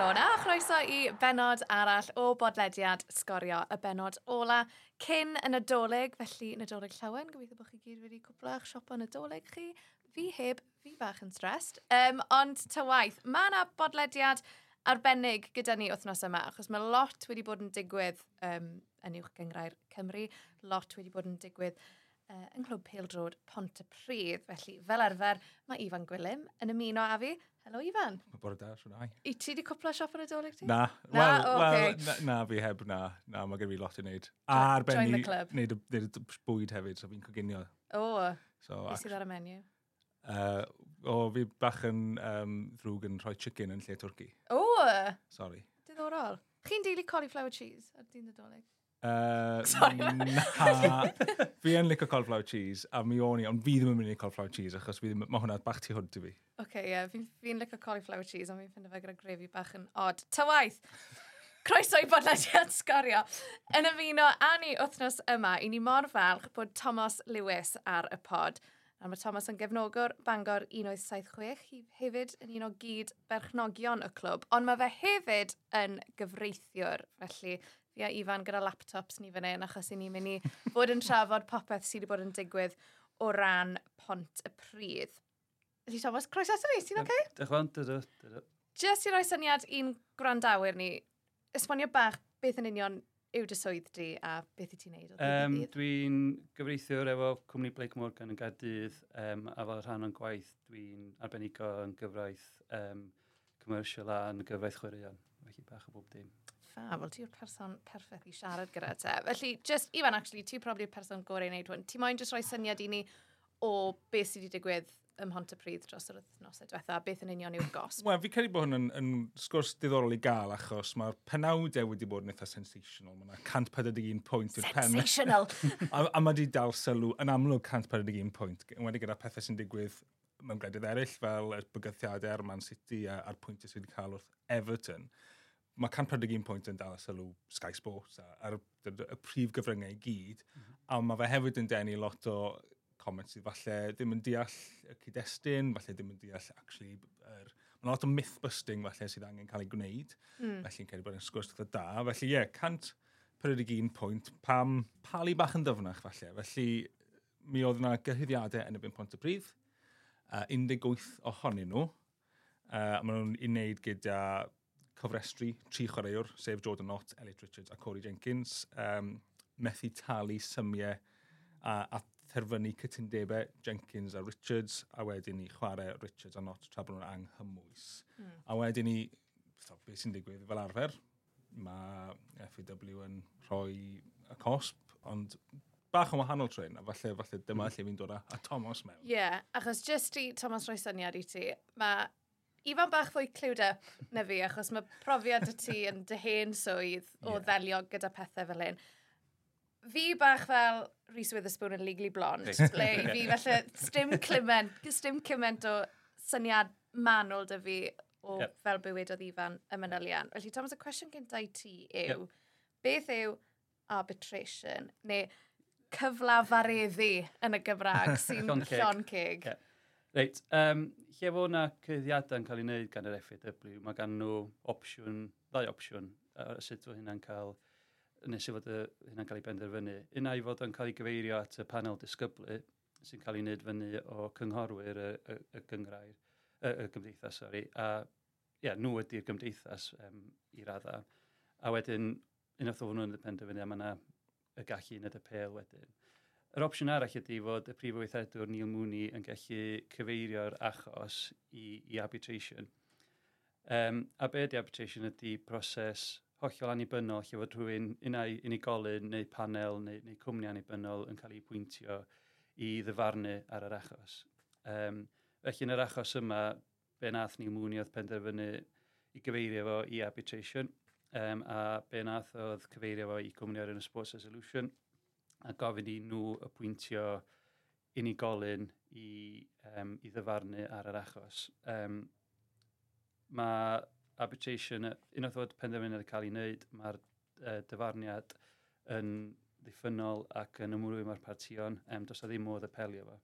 Helo na, chroeso i benod arall o bodlediad sgorio y benod ola cyn y Nadolig, felly Nadolig llawen, gobeithio bod chi gyd wedi cwblach siop o Nadolig chi. Fi heb, fi bach yn stressed. Um, ond ta waith, mae yna bodlediad arbennig gyda ni wythnos yma, achos mae lot wedi bod yn digwydd um, yn uwch gyngrair Cymru, lot wedi bod yn digwydd uh, yng Nghlwb Pildrod Pont y Pryd. Felly, fel arfer, mae Ifan Gwilym yn ymuno â fi. Helo Ifan. Mae bore da, siwr ai. I ti wedi cwpla siop yn y dolyg ti? Na. Na, well, okay. well, na, na, fi heb na. Na, mae gen i lot i wneud. A arbenni, the club. wneud, wneud bwyd hefyd, so fi'n coginio. O, oh, so, beth sydd ar y menu? Uh, o, oh, fi bach yn um, ddrwg yn rhoi chicken yn lle twrci. O! Oh. Sorry. Diddorol. Chi'n deulu cauliflower cheese ar dyn y dolyg? Uh, Sorry, na. fi yn licio cauliflower cheese, a mi o'n i, ond fi ddim yn mynd i cauliflower cheese, achos fi ddim, mae hwnna bach tu hwnt i fi okay, ie, yeah, fi'n fi licio cauliflower cheese, ond fi'n ffindio fe gyda grefi bach yn odd. Ta waith! Croeso i bodlediad sgorio. Yn ymuno â ni wythnos yma, i ni mor falch bod Thomas Lewis ar y pod. A mae Thomas yn gefnogwr Bangor 1976, hi hefyd yn un o gyd berchnogion y clwb, ond mae fe hefyd yn gyfreithiwr, felly fi a Ifan gyda laptops ni fan hyn, achos i ni'n mynd i fod yn trafod popeth sydd wedi bod yn digwydd o ran pont y pryd. Ydy Thomas, croes asyn ni, ti'n oce? Okay? Dych fan, dydw, dydw. Just i roi syniad i'n gwrandawyr ni, esbonio bach beth yn union yw dy swydd di a beth i ti'n neud? Um, ddydd? dwi'n gyfreithiwr efo cwmni Blake Morgan yn Gaerdydd um, a fel rhan o'n gwaith dwi'n arbenigo yn gyfraith um, commercial a yn gyfraith chwaraeon. Felly bach o bob dim. Fa, wel ti'r person perffaith i siarad gyda te. Felly, just, Ifan, actually, ti probably y person gorau i wneud hwn. Ti moyn just rhoi syniad i ni o beth sydd wedi digwydd ym Mhontypridd dros yr wythnos e diwetha, beth yn union yw'r gosb? Wel, fi credu bod hwn yn, yn sgwrs diddorol i gael, achos mae'r penawdau wedi bod yn eitha sensational. Mae yna 141 pwynt i'r pen. Sensational! a, a mae wedi dal sylw yn amlwg 141 pwynt, yn wedi gyda pethau sy'n digwydd mewn gwledydd eraill, fel y bygythiadau ar Man City a, a'r pwyntiau sydd wedi cael wrth Everton. Mae 141 pwynt yn dal sylw Sky Sports a'r y prif gyfryngau i gyd, mm -hmm. a mae fe hefyd yn denu lot o comments sydd falle ddim yn deall y cyd-destun, falle ddim yn deall actually... Er, Mae lot o myth-busting falle sydd angen cael ei gwneud. Mm. Felly, yn credu bod yn sgwrs gyda da. Felly, ie, yeah, cant perydig un pwynt pam palu bach yn dyfnach falle. Felly, mi oedd yna gyhyddiadau yn y byn pont y bryd. Uh, 18 ohonyn nhw. Uh, maen nhw'n i wneud gyda cofrestru tri chwaraewr, sef Jordan Knott, Elliot Richards a Corey Jenkins, um, methu talu symiau a, a terfynu cytundebau Jenkins a Richards, a wedyn i chwarae Richards a not tra bod nhw'n anghymwys. Mm. A wedyn i, beth sy'n digwydd fel arfer, mae FAW yn rhoi y cosp, ond bach yn wahanol tren, a falle, falle dyma hmm. lle fi'n dod â, a Thomas mewn. Ie, yeah, achos just i Thomas roi syniad i ti, mae Ifan bach fwy clued up na fi, achos mae profiad y ti yn dy hen swydd o yeah. ddelio gyda pethau fel hyn. Fi bach fel, Reese Witherspoon yn Legally Blonde. ble i fi felly, stym clement, stym clement o syniad manwl dy fi o yep. fel bywyd oedd Ifan y manylian. Felly, Thomas, y cwestiwn gyda i ti yw, yep. beth yw arbitration, neu cyflafareddu yn y Gymraeg sy'n llon Cig? Yeah. Reit, um, lle fod yna cyddiadau yn cael ei wneud gan yr FAW, mae gan nhw opsiwn, ddau opsiwn, uh, sut o hynna'n cael nes i fod y, hynna'n cael ei benderfynu. Una i fod yn cael ei gyfeirio at y panel disgyblu sy'n cael ei wneud fyny o cynghorwyr y, y, y gyngrair, y, y gymdeithas, sori, a yeah, nhw ydy'r gymdeithas um, i radda. A wedyn, unwaith o nhw'n penderfynu, a mae yna y gallu uned y pêl wedyn. Yr opsiwn arall ydy fod y prif weithredwr Neil Mooney yn gallu cyfeirio'r achos i, i arbitration. Um, a be ydy arbitration ydy proses hollol annibynnol lle fod rhywun unau unigolyn neu panel neu, neu cwmni annibynnol yn cael ei pwyntio i ddyfarnu ar yr achos. Um, felly yn yr achos yma, be nath ni mwni oedd penderfynu i gyfeirio fo i arbitration um, a be nath oedd cyfeirio fo i cwmni ar un y Sports Resolution a gofyn i nhw y pwyntio unigolyn i, um, i ddyfarnu ar yr achos. Um, mae arbitration, unwaith fod penderfyniad wedi cael ei wneud, mae'r uh, dyfarniad yn ddiffynol ac yn ymwrwy mae'r partion, um, dos o ddim modd apelio fo.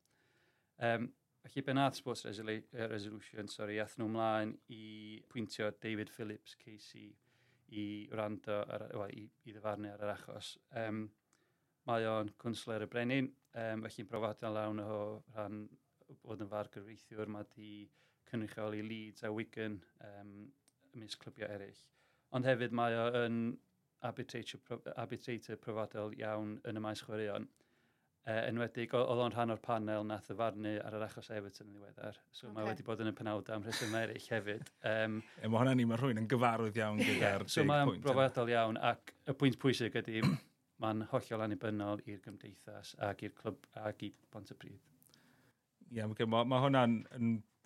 Um, felly, be nath Sports Resolution, sorry, ath nhw ymlaen i pwyntio David Phillips, Casey, i wrando, ar, well, i, i ddyfarnu ar yr achos. Um, mae o'n cwnsler y brenin, um, felly'n brofadio lawn o rhan bod yn fargyfreithiwr, mae di cynrychioli Leeds a Wigan um, ymysg clybiau eraill. Ond hefyd mae o yn arbitrator profadol iawn yn y maes chwaraeon. E, enwedig, oedd o'n rhan o'r panel nath y farnu ar yr achos Everton yn ddiweddar. So okay. mae wedi bod yn y penawda am rheswm eraill hefyd. Um, e, mae hwnna ni, mae rhywun yn gyfarwydd iawn gyda'r yeah, so mae'n brofadol iawn ac y pwynt pwysig ydy mae'n hollol anibynnol i'r gymdeithas ac i'r clwb ac i Pontypridd. Ie, yeah, okay, mae ma hwnna'n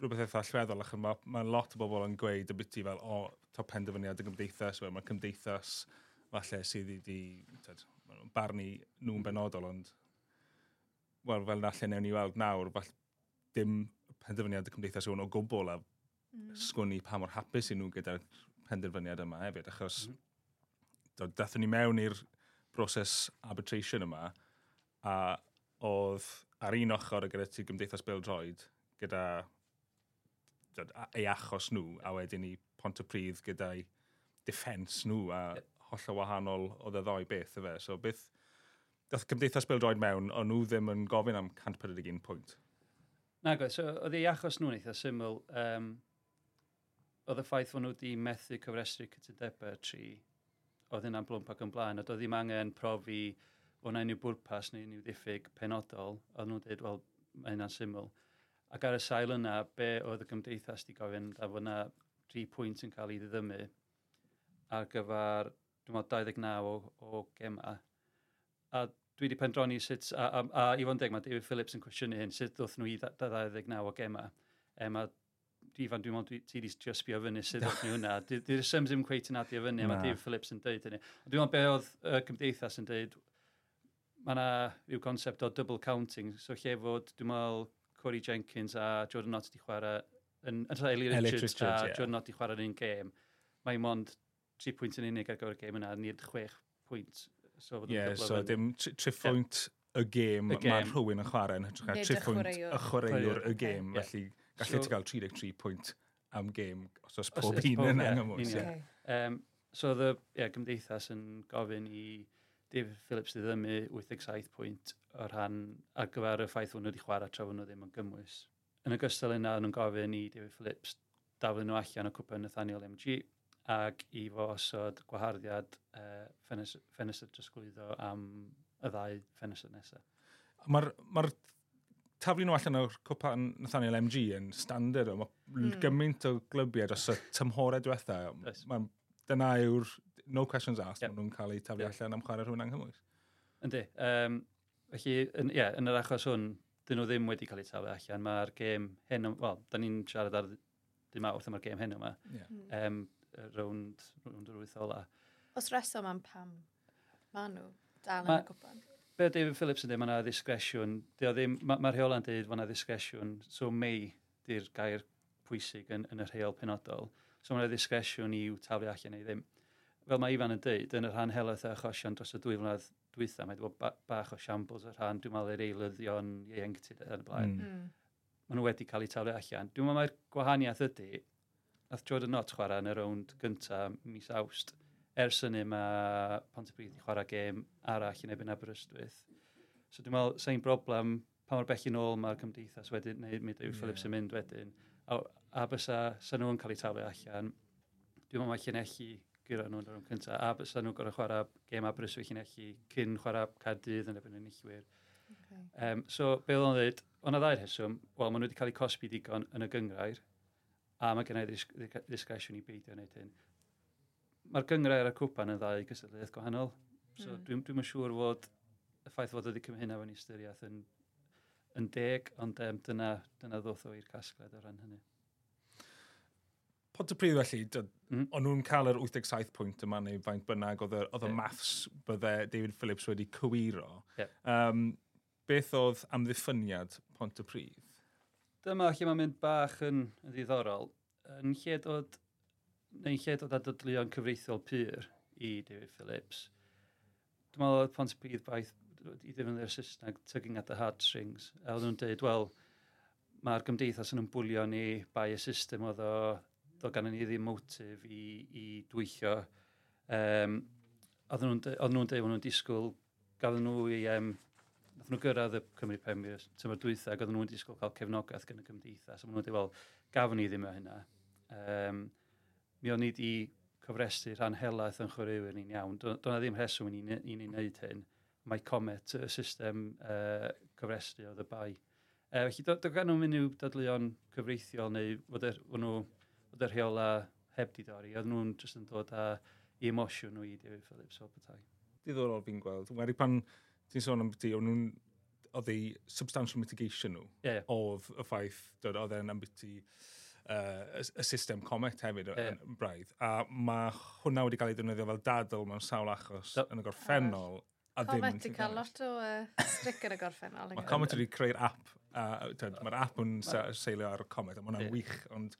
rhywbeth eitha allweddol, achos mae ma lot o bobl yn gweud y biti fel, o, oh, penderfyniad y gymdeithas, mae cymdeithas falle sydd wedi barnu nhw'n benodol, ond wel, fel nalle newn ni weld nawr, falle dim penderfyniad y cymdeithas yw'n o gwbl a mm. sgwni pa mor hapus i nhw gyda'r penderfyniad yma hefyd, achos mm. dathon ni mewn i'r broses arbitration yma, a oedd ar un ochr y gyda ti gymdeithas Bill Droid, gyda ei achos nhw, a wedyn i pont y pryd gyda'i defens nhw, a holl o wahanol oedd y ddoi beth y fe. So beth, dath Cymdeithas Bildroed mewn, ond nhw ddim yn gofyn am 141 pwynt. Na oedd, so oedd ei achos nhw'n eitha syml, um, oedd y ffaith fod nhw wedi methu cyfrestru cytundebau tri, oedd hynna'n blwmp ac yn blaen, a doedd ddim angen profi o'n unrhyw bwrpas neu unrhyw ddiffyg penodol, oedd nhw'n dweud, wel, mae hynna'n syml. Ac ar y sail yna, be oedd y gymdeithas di gofyn, a fod yna tri pwynt yn cael ei ddiddymu ar gyfer, dwi'n meddwl, 29 o, o gema. A dwi wedi pendroni sut, a, a, a i fod yn deg, mae David Phillips yn cwestiynu hyn, sut ddoth nhw i 29 o gema. Um, e, a Ifan, dwi'n meddwl, ti wedi just sbio fyny sydd oedd nhw hwnna. Dy'r syms ddim cweit yn adio fyny, mae David Phillips yn dweud hynny. Dwi'n meddwl be oedd y gymdeithas yn dweud, mae yna rhyw concept o double counting, so lle fod, dwi'n meddwl, Corey Jenkins a Jordan Nott wedi chwarae, yn, yn Elliot Richards, Richards a yeah. Jordan Nott wedi chwarae yn un gêm. Mae mond 3 pwynt yn unig ar gyfer y gêm yna, nid 6 pwynt. So, yeah, so dim 3 pwynt y gêm, mae rhywun yn chwarae yn hytrach ar 3 pwynt y chwaraewr y gêm. Felly, gallu ti gael 33 pwynt am gêm, os oes pob un yn angen mwys. So, the, yeah, gymdeithas yn gofyn i David Phillips sydd ddim 87 pwynt o rhan ar gyfer y ffaith hwn wedi chwarae tra nhw ddim yn gymwys. Yn ogystal yna, nhw'n gofyn i David Phillips daflu nhw allan o cwpan Nathaniel MG ac i fo osod gwaharddiad uh, ffenestr drosglwyddo am y ddau ffenestr nesaf. Mae'r ma taflu nhw allan o'r cwpa Nathaniel MG yn standard o, mae mm. gymaint o glybiau dros y tymhorau diwetha. Yes. Mae, dyna yw'r no questions asked, yep. maen nhw'n cael eu taflu yep. allan am chwarae rhywun anghymwys. Yndi. Um, felly, yn, yeah, yn yr achos hwn, dyn nhw ddim wedi cael eu taflu allan. Mae'r gêm hyn, wel, da ni'n siarad ar dim am yr gêm hyn yma. Yeah. Um, rownd, rownd yr wyth ola. Os reswm am pam ma nhw dal yn ma, y gwpan? Be David Phillips yn dweud, mae yna ddisgresiwn. Mae'r ma ma rheola'n dweud, mae yna ddisgresiwn. So mei di'r gair pwysig yn, yn y rheol penodol. So mae yna ddisgresiwn i'w taflu allan neu ddim fel mae Ifan yn dweud, yn y rhan helaeth a achosion dros y dwy flynedd dwytha, mae wedi bod ba bach o siambls y rhan, dwi'n meddwl, yr eilyddion ieuenctid yn y blaen. Hmm. Mm. Maen nhw wedi cael eu taflu allan. Dwi'n meddwl mae'r gwahaniaeth ydy, nath Jordan Nott chwarae yn y rownd gyntaf mis awst, ers hynny mae Pontypridd wedi chwarae gêm arall yn ebyn Aberystwyth. So dwi'n meddwl, sa'n broblem pa mor bell i nôl mae'r cymdeithas wedyn, neu mi yw Phillips yn mynd wedyn, a, a bysa, sa nhw'n cael eu taflu allan, dwi'n meddwl mae llinelli gyda nhw'n yn cyntaf. A bys nhw'n gorau chwarae gêm Aberystwyth Llanelli cyn chwarae Cardydd yn efo'n enillwyr. Okay. Um, so, be oedd o'n dweud, o'n a ddau'r heswm, wel, maen nhw wedi cael eu cosbi digon yn y gyngrair, a mae gennau ddisgresiwn i beidio wneud hyn. Mae'r gyngrair a'r cwpan yn ddau gysylltiaeth gwahanol, so mm. dwi'n dwi, dwi siŵr fod y ffaith fod wedi cymryd hynna fewn i ystyriaeth yn, yn deg, ond um, dyna, dyna ddoth o i'r casgled o ran hynny. Pot y pryd felly, mm. o'n nhw'n cael yr 87 pwynt yma neu faint bynnag oedd y, oedd y yeah. maths bydde David Phillips wedi cywiro. Yeah. Um, beth oedd amddiffyniad pont y pryd? Dyma lle mae'n mynd bach yn, yn ddiddorol. Yn lle dod, neu'n lle dod adodlion cyfreithiol pyr i David Phillips, dwi'n meddwl oedd pont y pryd baith i ddefnyddio'r Saesneg tugging at the heartstrings. A oedd nhw'n dweud, wel, mae'r gymdeithas yn ymwylio ni bai y system oedd o doedd gan ni ddim motif i, i dweithio. Um, oedden nhw'n dweud, nhw oedden nhw'n disgwyl, gadden nhw i, um, nath nhw gyrraedd y Cymru Premier tymor dwytha, ac oedden nhw'n disgwyl cael cefnogaeth gan y gymdeithas. So, nhw'n dweud, wel, gafon ni ddim o hynna. Um, mi o'n i wedi cofrestru rhan helaeth yn chwaraewyr ni'n iawn. Doedd ddim rheswm i ni'n ni wneud hyn. Mae Comet, y system uh, cofrestru oedd y bai. Uh, felly, do, do gan nhw'n mynd i'w dadleuon cyfreithiol neu fod e, nhw oedd y rheola heb di dorri, oedd nhw'n just yn dod â i emosiwn nhw i David Phillips o bethau. Diddorol fi'n gweld, wedi pan ti'n sôn am beth oedd nhw'n oedd ei substantial mitigation nhw yeah. oedd y ffaith oedd e'n ambiti uh, y system comet hefyd yeah. yn braidd. A mae hwnna wedi cael ei ddefnyddio fel dadl mewn sawl achos Do. yn y gorffennol. A comet wedi cael lot o uh, stric yn y gorffennol. Mae comet wedi creu'r app. Uh, Mae'r app yn seilio ar y comet, a mae'n yeah. wych, ond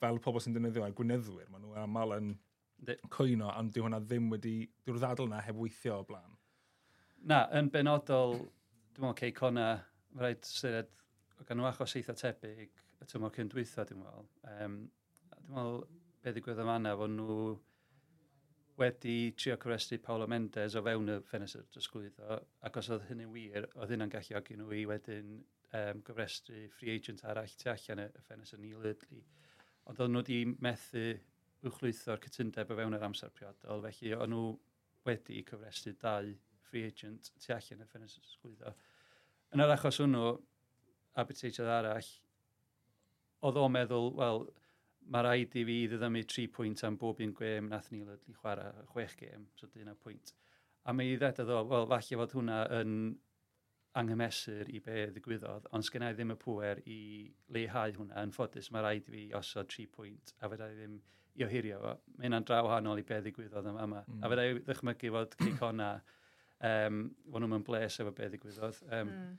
fel pobl sy'n defnyddio ar gweineddwyr, maen nhw aml yn cwyno, ond dyw hwnna ddim wedi, dyw'r ddadl yna heb weithio o blaen. Na, yn benodol, dwi'n meddwl, cei cona, mae rhaid sydd gan nhw achos eitha tebyg y tymor cyndwytho, dwi'n meddwl. Um, dwi'n meddwl, be ddigwydd yma yna, fod nhw wedi trio cyfrestru Paolo Mendes o fewn y ffenestr drosglwyddo, ac os oedd hynny'n wir, oedd hynna'n galluogi nhw i wedyn um, gyfrestru free agent arall tu allan y ffenestr Neil Lidley ond oedden nhw wedi methu wchlwytho'r cytundeb o fewn yr amser priodol, felly o'n nhw wedi cyfrestu dau free agent tu allan y ffynnes ysglwyddo. Yn yr achos hwnnw, a beth arall, oedd o'n meddwl, wel, mae rhaid i fi ddyddymu 3 pwynt am bob un gwem nath ni lydlu chwarae chwech gêm, so dyna pwynt. A mi ddedod o, wel, falle fod hwnna yn anghymesur i be ddigwyddodd, ond sgennau ddim y pwer i leihau hwnna. Yn ffodus, mae rhaid i fi osod 3 pwynt, a fydda i ddim i ohirio fo. Mae hynna'n draw hanol i be ddigwyddodd yma. yma. Mm. A fydda i ddychmygu fod cicona, um, fod nhw'n bles efo be ddigwyddodd. Um, mm.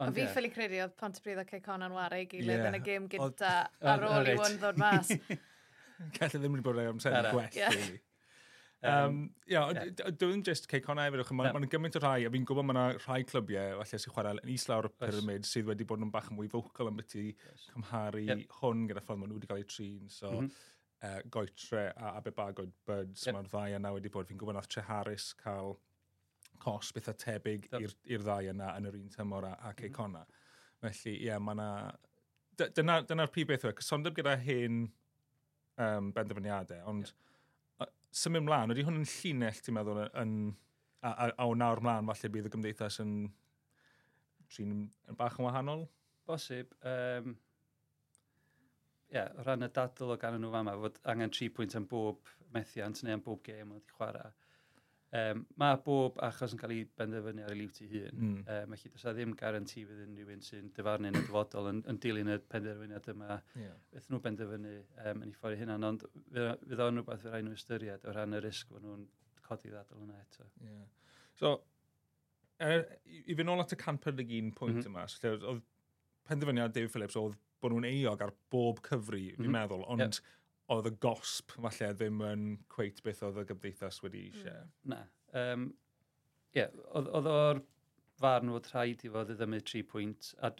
Ond fi ffili credu oedd Pontypridd a Caecon yn wario gilydd yeah. yn y gêm gyda ar ôl i ddod mas. Gallai ddim wedi bod yn amser gwell. Yeah. Um, yeah, yeah. Dwi'n just cei connau efo, mae'n ma gymaint o rhai, a fi'n gwybod mae yna rhai clybiau, falle sy'n chwarae yn islawr y pyramid, sydd wedi bod yn bach yn mwy focal yn beth i cymharu yep. hwn gyda ffordd maen nhw wedi cael eu trin. So, mm -hmm. uh, goetre a abebagoed buds, yep. mae'r ddau yna wedi bod. Fi'n gwybod nath Tre Harris cael cos bethau tebyg i'r ddau yna yn yr un tymor a, a cei conna. Mm -hmm. Felly, ie, yeah, mae yna... Dyna'r dyna prif beth yw, e, cysondeb gyda hyn um, benderfyniadau, ond... Yep symud mlaen, ydy hwn yn llinell, ti'n meddwl, yn, a, a, a o nawr mlaen, falle bydd y gymdeithas yn trin yn bach yn wahanol? Bosib. Um, yeah, o ran y dadl o gan nhw fama, fod angen 3 pwynt am bob methiant neu am bob gêm oedd i chwarae. Um, mae bob achos yn cael ei benderfynu ar ei liw ti hun. Mm. Um, felly, does ddim garanti fydd unrhyw sy'n dyfarnu yn y dyfodol yn, yn dilyn y penderfyniad yma. Yeah. Beth nhw benderfynu um, yn ei ffordd hynna, ond fydd o'n rhywbeth fydd rhaid nhw ystyried o ran y risg fod nhw'n codi ddadl yna eto. Yeah. So, er, i fynd ôl at y 141 pwynt mm -hmm. yma, so, oedd penderfyniad David Phillips oedd bod nhw'n eog ar bob cyfri, mm -hmm. fi'n mhm. meddwl, ond yep oedd y gosb, falle, ddim yn cweit beth oedd y gymdeithas wedi eisiau. Mm. Na. Um, yeah, oedd o'r farn fod rhaid i fod i ddymryd 3 pwynt, a,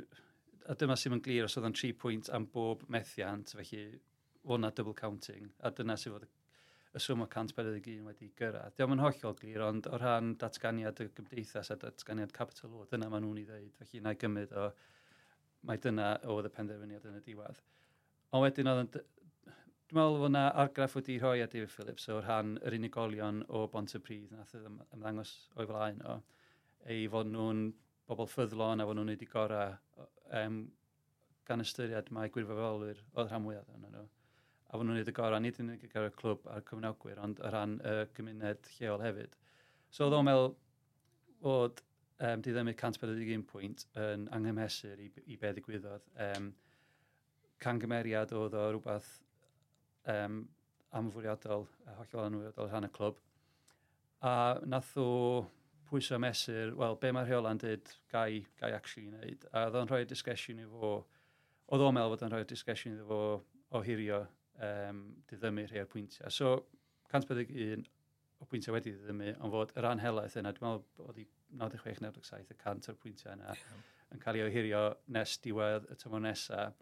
a dyma sy'n yn glir os oedd yn 3 pwynt am bob methiant, felly fod double counting, a dyna sy'n fod y swm o 141 wedi gyrraedd. Diolch yn hollol glir, ond o ran datganiad y gymdeithas a datganiad Capital O, dyna maen nhw'n ei ddeud, felly na i gymryd o, mae dyna oedd y penderfyniad yn y diwedd. Ond wedyn oedd Dwi'n meddwl fod yna argraff wedi rhoi a David Phillips o'r rhan yr unigolion o Bont y Pryd nath ymddangos o'i flaen o ei fod nhw'n bobl ffyddlon a fod nhw'n wedi gorau um, gan ystyried mae gwirfoddolwyr oedd rhan mwyaf yna nhw. A fod nhw'n wedi gorau nid yn unig ar y clwb a'r cyfnogwyr, ond y rhan y gymuned lleol hefyd. So oedd o'n meddwl bod um, diddymu 141 pwynt yn anghymesur i, i be ddigwyddodd. Um, cangymeriad oedd o rhywbeth um, amfwriadol, uh, hollol anfwriadol rhan y clwb. A nath o pwysau mesur, wel, be mae'r rheola'n dyd gai, gai actually wneud. A oedd o'n rhoi discussion i fo, oedd o'n meddwl bod o'n rhoi discussion i fo o hirio um, diddymu rhai o'r pwyntiau. So, 141 o pwyntiau wedi diddymu, ond fod yr anhelaeth yna, dwi'n meddwl bod i 96-97 y cant o'r pwyntiau yna yn cael ei ohirio nes diwedd y tymor nesaf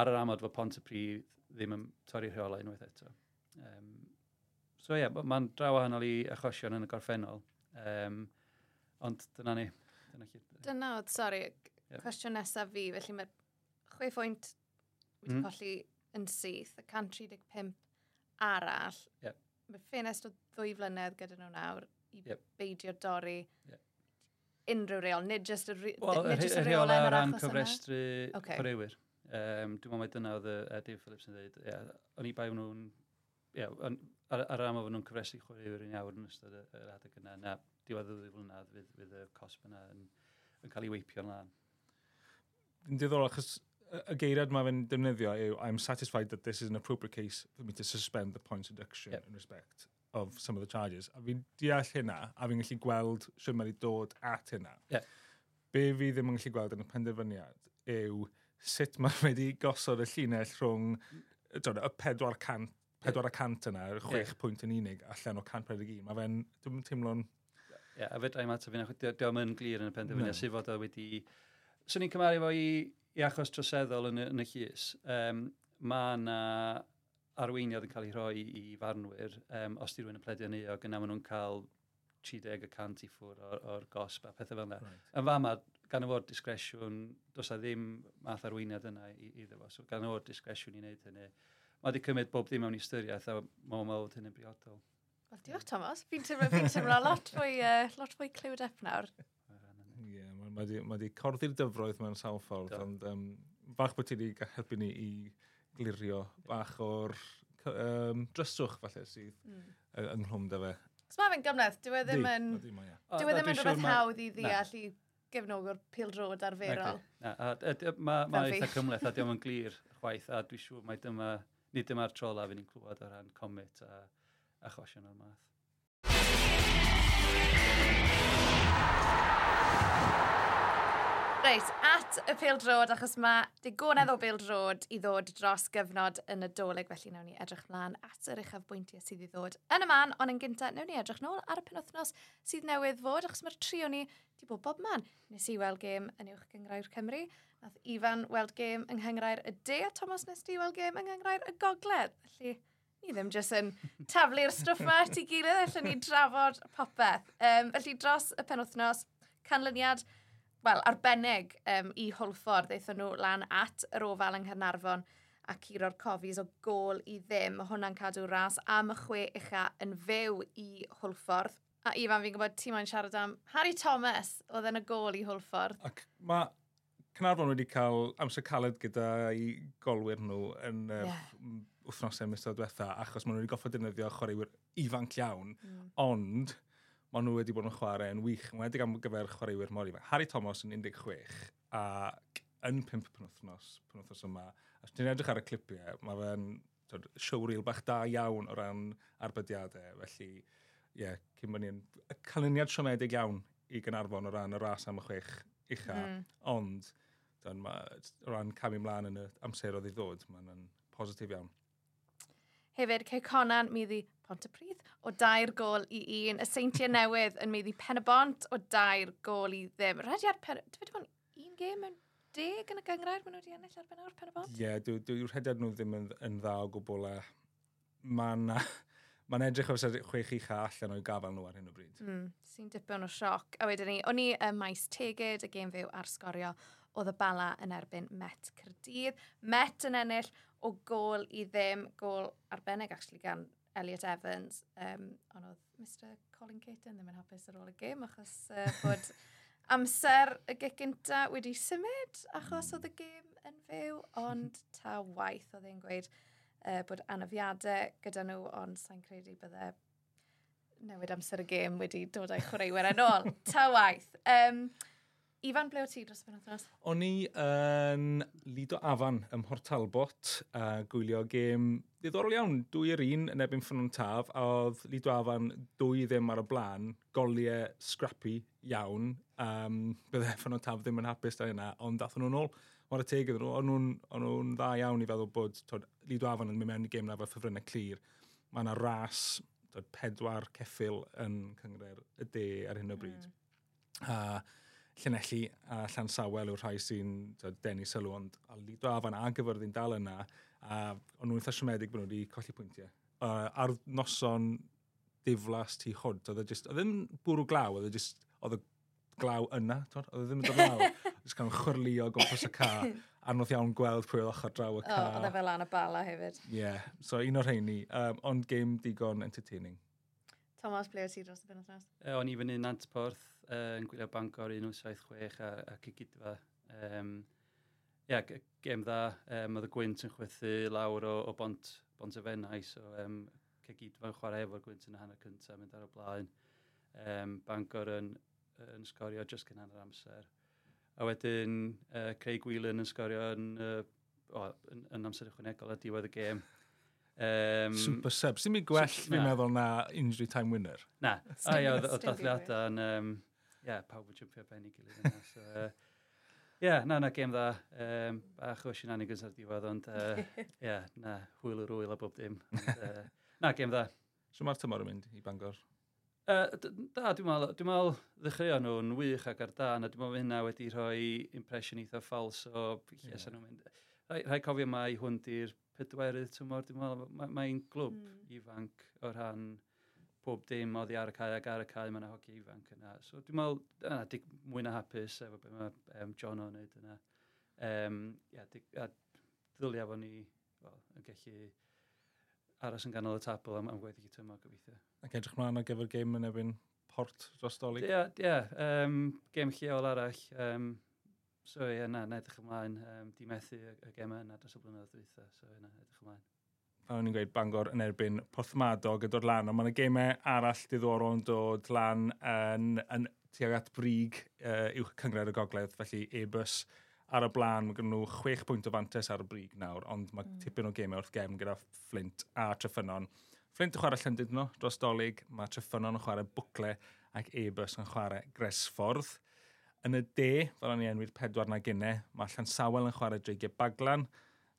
ar yr amod fod Pontypridd ddim yn torri rheolau unwaith eto. Um, so ie, yeah, mae'n draw wahanol i achosion yn y gorffennol. Um, ond dyna ni. Dyna, chi... dyna oedd, sori, yep. cwestiwn nesaf fi. Felly mae 6 pwynt wedi mm. colli yn syth, y 135 arall. Yep. Mae ffenest o ddwy flynedd gyda nhw nawr i yep. beidio dorri yep. unrhyw reol, nid jyst y, well, nid jyst y reolau ar ran cyfrestru okay. chwaraewyr. Um, dwi'n meddwl mai dyna oedd uh, Dave Phillips yn dweud. Yeah, o'n i bai nhw'n... Yeah, on, ar, ar am o'n nhw'n cyfresu chwaraewyr yn iawn yn ystod yr adeg yna. Na, diwedd y ddwy flynedd fydd, fydd y cosp yna yn, yn cael ei weipio yn lan. Yn diddorol, achos y geiriad mae fe'n defnyddio yw I'm satisfied that this is an appropriate case for me to suspend the points deduction yep. in respect of some of the charges. A fi'n deall hynna, a fi'n gallu gweld sy'n mynd i dod at hynna. Yep. Be fi ddim yn gallu gweld yn y penderfyniad yw sut mae wedi gosod y llinell rhwng dod, y 400, 400 yna, 6 yeah. pwynt yn unig allan o 141. Mae fe'n, dwi'n teimlo'n... Ie, yeah, a fedra i mateb fi'n achos, diolch yn glir yn y penderfyniad sydd fod o wedi... Swn so, i'n cymaru fo i, i achos troseddol yn, yn y llys. Um, mae yna arweiniad yn cael ei rhoi i farnwyr um, os di rhywun yn pledio neuog yna maen nhw'n cael 30% i ffwr o'r, or gosb a pethau fel yna. Right. Yn fama, gan o'r disgresiwn, does a ddim math arweiniad yna iddo fo. So, gan o'r disgresiwn i wneud hynny. Mae wedi cymryd bob dim mewn ystyriaeth a mae'n meddwl hyn yn briodol. Wel, diolch Thomas. Fi'n teimlo, fi teimlo lot fwy, uh, lot fwy clywed up nawr. Ie, yeah, mae wedi ma corddi'r dyfroedd mewn sawl ffordd, ond um, fach bod ti wedi helpu ni i glirio bach o'r um, dryswch falle sydd mm. yng Nghlwm da fe. Os mae fe'n gymleth, dyw e ddim yn... Dyw e ddim yn rhywbeth hawdd i ddeall i gefnogwr pil drod arferol. Mae eitha cymleth a diolch yn glir chwaith, a dwi'n siŵr mai dyma, nid dyma'r tro la fi'n clywed o ran comit a achosion o'r math. Reit, at y pêl-drod, achos mae digonedd o pêl-drod i ddod dros gyfnod yn y doleg, felly nawn ni edrych mlaen at yr uchaf bwyntiau sydd i ddod yn y man, ond yn gyntaf, nawn ni edrych nôl ar y penwthnos sydd newydd fod, achos mae'r trio ni wedi bod bob man. Nes i weld gêm yn uwch gyngrair Cymru, nath Ifan weld gêm yng Nghyngrau'r y de, a Thomas nes di weld gêm yng Nghyngrau'r y gogledd. Felly, ni ddim jyst yn taflu'r stwff yma at ei gilydd, allwn ni drafod popeth. Um, felly, dros y penwthnos, canlyniad, wel, arbennig um, i Hwlffordd. Eithon nhw lan at yr ofal yng Nghernarfon a curo'r cofis o gol i ddim. Mae hwnna'n cadw ras am y chwe ucha yn fyw i Hwlffordd. A Ifan, fi'n gwybod ti moyn siarad am Harry Thomas, oedd yn y gol i Hwlffordd. Ac mae Cynarfon wedi cael amser caled gyda i golwyr nhw yn uh, yeah. wythnosau misoedd diwetha, achos maen nhw wedi goffa defnyddio chwaraewyr ifanc iawn, mm. ond maen nhw wedi bod yn chwarae yn wych, yn wedi am gyfer chwaraewyr mor ifanc. Harry Thomas yn 16, ac yn 5 penwthnos, penwthnos yma, a ti'n edrych ar y clipiau, mae fe'n showreel bach da iawn o ran arbydiadau, felly, ie, yeah, cyn bod ni'n canlyniad siomedig iawn i Gynarfon o ran y ras am y chwech ucha, mm. ond dyn, ma, o ran camu mlaen yn y amser oedd i ddod, mae'n positif iawn. Hefyd, Cey Conan, mi ddi Pontypridd o dair gol i un. Y seintiau newydd yn meiddi pen y bont o dair gol i ddim. Rhaid i ar pen... Dwi wedi bod un gêm mewn deg yn y gyngrair, maen nhw wedi ennill ar ben o'r pen y bont? Ie, yeah, dwi'n dwi rhaid ar nhw ddim yn, yn dda o gwbl e. a mae'n ma edrych o ydych chwech i cha allan o'i gafel nhw ar hyn o bryd. Mm, Sy'n dipyn o sioc. A wedyn ni, o'n i y maes tegyd, y gêm fyw ar sgorio, oedd y bala yn erbyn Met Cyrdydd. Met yn ennill o gol i ddim, gol arbennig actually gan Elliot Evans, um, ond oedd Mr Colin Caton ddim yn hapus ar ôl y gêm, achos uh, bod amser y gig gynta wedi symud, achos hmm. oedd y gêm yn fyw, ond ta waith oedd e'n gweud uh, bod anafiadau gyda nhw, ond sa'n credu bydde newid amser y gêm wedi dod â'i chwaraewyr yn ôl. ta waith. Um, Ifan, ble o ti dros y penwthnos? O'n i yn Lido Afan ym Mhortalbot, a gwylio gêm ddiddorol iawn, dwy yr un yn ebyn ffynnon taf, a oedd Lido Afan dwy ddim ar y blaen, goliau scrappy iawn. Um, bydde ffynnon taf ddim yn hapus da hynna, ond dathon nhw'n ôl. O'r y teg nhw, o'n nhw'n dda iawn i feddwl bod tod, Lido Afan yn mynd mewn i gêm na fel ffefrynnau clir. Mae yna ras tod, pedwar ceffil yn cyngred y de ar hyn o bryd. Mm. A, Llanelli a Llansawel yw'r rhai sy'n denu sylw, ond a Lido Afan a Gyfyrddin dal yna, a o'n nhw'n eitha siomedig bod nhw wedi colli pwyntiau. Uh, ar noson diflas tu hwd, oedd e just, oedd ddim bwrw glaw, oedd e just, oedd y glaw yna, oedd e ddim yn dod lawr, Jyst cael chwyrlio gwmpas y ca, anodd iawn gweld pwy oedd ochr draw y ca. Oh, oedd e fel an y bala hefyd. Ie, yeah. so un o'r rheini, um, ond game digon entertaining. Thomas, ble o ti dros y penwthnos? E, o'n i fyny Nantporth, uh, yn gwylio Bangor 176 a, a Cigidfa. Um, ia, yeah, gem dda, um, oedd y gwynt yn chwythu lawr o, o bont, bont y fennau, so um, Cigidfa'n chwarae efo'r gwynt yn y hanner cyntaf, mynd ar y blaen. Um, Bangor yn, yn sgorio just gan hanner amser. A wedyn uh, Craig Whelan yn sgorio yn, uh, o, yn, yn amser ychwanegol a diwedd y gêm. Um, Super sub. Sdim i gwell, fi'n meddwl, na injury time winner. Na. A ia, oedd dathliadau yn... Um, ie, pawb yn jympio ben i gilydd yna. So, uh, ie, na, na, gem dda. Um, bach o i'n anigos ar diwedd, ond uh, ie, na, hwyl yr hwyl a bob dim. Ond, uh, na, gem dda. So mae'r tymor yn mynd i Bangor? Uh, da, dwi'n meddwl, dwi'n meddwl ddechreuon nhw'n wych ac ar dan, a dwi'n meddwl hynna wedi rhoi impression eitha ffals o yeah. nhw'n mynd. Rhai, rhai cofio mai hwn di'r pedwerydd tymor, dwi'n meddwl, mae'n glwb mm. ifanc o ran pob dim oddi ar y cae ac ar y cae, mae'n hoci ifanc yna. So dwi'n meddwl, yna, dig mwy na hapus efo beth mae um, John o'n neud yna. Um, ia, dig, a ddylia fo ni well, yn gallu aros yn ganol y tabl am, am gweddi gyda tymor gobeithio. Ac edrych mlaen ar gyfer gêm yn ebyn port dros dolyg? Ie, yeah, yeah, um, gêm lleol arall. Um, so ie, yeah, na, na edrych ymlaen. Um, di methu y, y gemau yna dros y blynyddoedd dweitha. So ie, na, edrych ymlaen a o'n i'n gweud Bangor yn erbyn Porthmadog y dod lan, ond mae'n gemau arall diddorol yn dod lan yn, yn tuag at brig uh, uwch cyngred y gogledd, felly e-bus ar y blaen, mae gen nhw 6 pwynt o fantes ar y brig nawr, ond mae mm. tipyn o gemau wrth gem gyda Flint a Treffynon. Flint yn chwarae Llyndyd nhw dros dolyg, mae Treffynon yn chwarae bwcle ac e-bus yn chwarae Gresffordd. Yn y de, fel o'n i enwi'r pedwar na gynnau, mae Llansawel yn chwarae Dreigiau Baglan,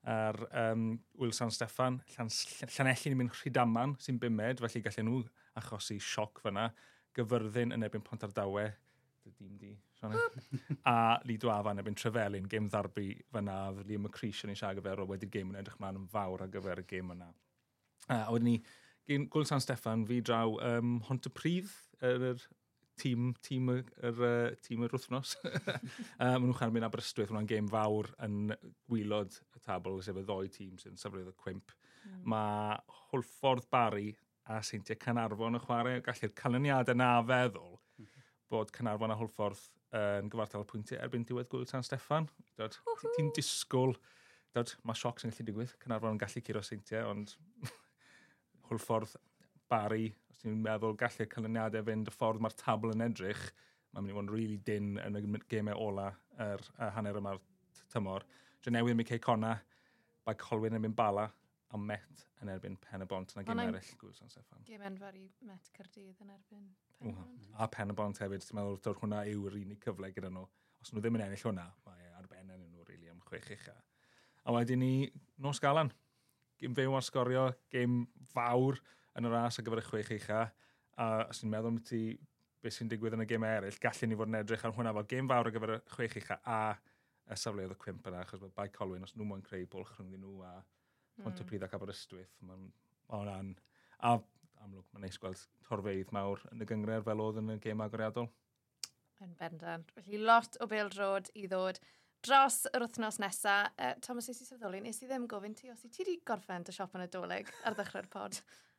a'r um, Wyl San Steffan, llan, Llanelli'n mynd rhydaman sy'n bimed, felly gallen nhw achosi sioc fyna, gyfyrddin yn ebyn pont ardawe, dy dim di, a Lido Afan ebyn Trefelin, gêm ddarbu fyna, Liam McCreesh yn ei siag gyfer, o wedi'r gêm yn edrych ma'n fawr ar gyfer y gêm yna. A wedyn ni, Gwyl San Steffan, fi draw um, Hont y Prydd, yr er, er, tîm, tîm yr, uh, tîm yr wythnos. uh, maen nhw'n chan mynd Aberystwyth, mae'n gêm fawr yn gwylod y tabl, sef y ddoi tîm sy'n safrwydd y cwimp. Mm. Mae Hwlffordd Bari a Seintiau Canarfon yn chwarae, gallu'r canlyniadau na feddwl mhm. bod Canarfon a Hwlffordd yn gyfartal y pwyntiau erbyn diwedd gwyl San Steffan. Ti'n disgwyl, dod, mae sioc sy'n gallu digwydd, Canarfon yn gallu curo seintiau, ond Hwlffordd Barry, os ti'n meddwl gallu'r canlyniadau fynd y ffordd mae'r tabl yn edrych, mae'n mynd i fod yn really dyn yn y gemau ola yr er, hanner yma'r tymor. Janewydd yn mynd Cona, Bai Colwyn yn mynd Bala, a Met yn erbyn Pen y Bont yn y gym eraill Gwrs San Steffan. Gym enfawr i Met Cyrdydd yn erbyn Pen y Bont. A Pen y Bont hefyd, ti'n meddwl dod hwnna yw'r unig cyfle gyda nhw. Os nhw ddim yn ennill hwnna, mae arbenn yn nhw really, am chwech eich. A wedyn ni Nos Galan. Gym fyw ar sgorio, gym fawr, yn y ras ar gyfer y chwech eicha, a os ni'n meddwl am ti beth sy'n digwydd yn y gêm eraill, gallen ni fod yn edrych ar hwnna fel gêm fawr ar gyfer y chwech eicha a y safleoedd y cwimp yna, achos mae Bai Colwyn, os nhw moyn creu bwlch rhwng nhw a hmm. Pontypridd mm. Pryd ac Aberystwyth, mae'n ma o'n A amlwg, mae'n neis gweld torfeidd mawr yn y gyngred fel oedd yn y gêm agoriadol. Yn bendant. Felly lot o bêl drod i ddod dros yr wythnos nesa. uh, Thomas, eisi sefydoli, nes i ddim gofyn ti os i ti wedi gorffen dy siop yn y doleg ar ddechrau'r pod.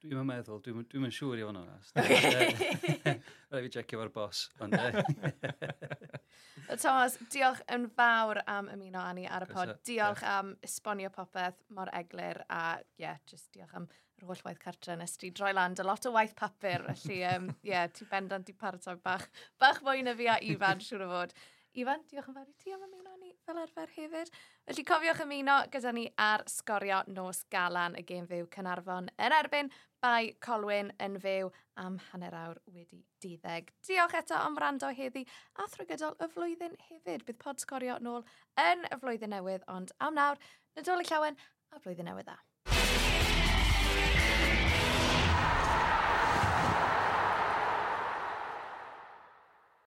Dwi'n yn meddwl, dwi'n dwi, dwi siŵr i fod yn onest. Rhaid fi checio fo'r bos. Ond, Thomas, diolch yn fawr am ymuno â ni ar y pod. Diolch am esbonio popeth mor eglur a, ie, yeah, just diolch am yr holl waith cartre nes ti droi land, a lot o waith papur, felly, ie, um, yeah, ti bendant i paratoi bach, bach mwy na fi a Ifan, siŵr o fod. Ifan, diolch yn fawr i ti am ymuno fel arfer hefyd. Felly cofiwch ymuno gyda ni ar sgorio nos galan y gêm fyw Cynarfon yn erbyn bai Colwyn yn fyw am hanner awr wedi diddeg. Diolch eto am rando heddi a thrwy gydol y flwyddyn hefyd. Bydd pod sgorio nôl yn y flwyddyn newydd, ond am nawr, nadolig llawen a blwyddyn newydd dda.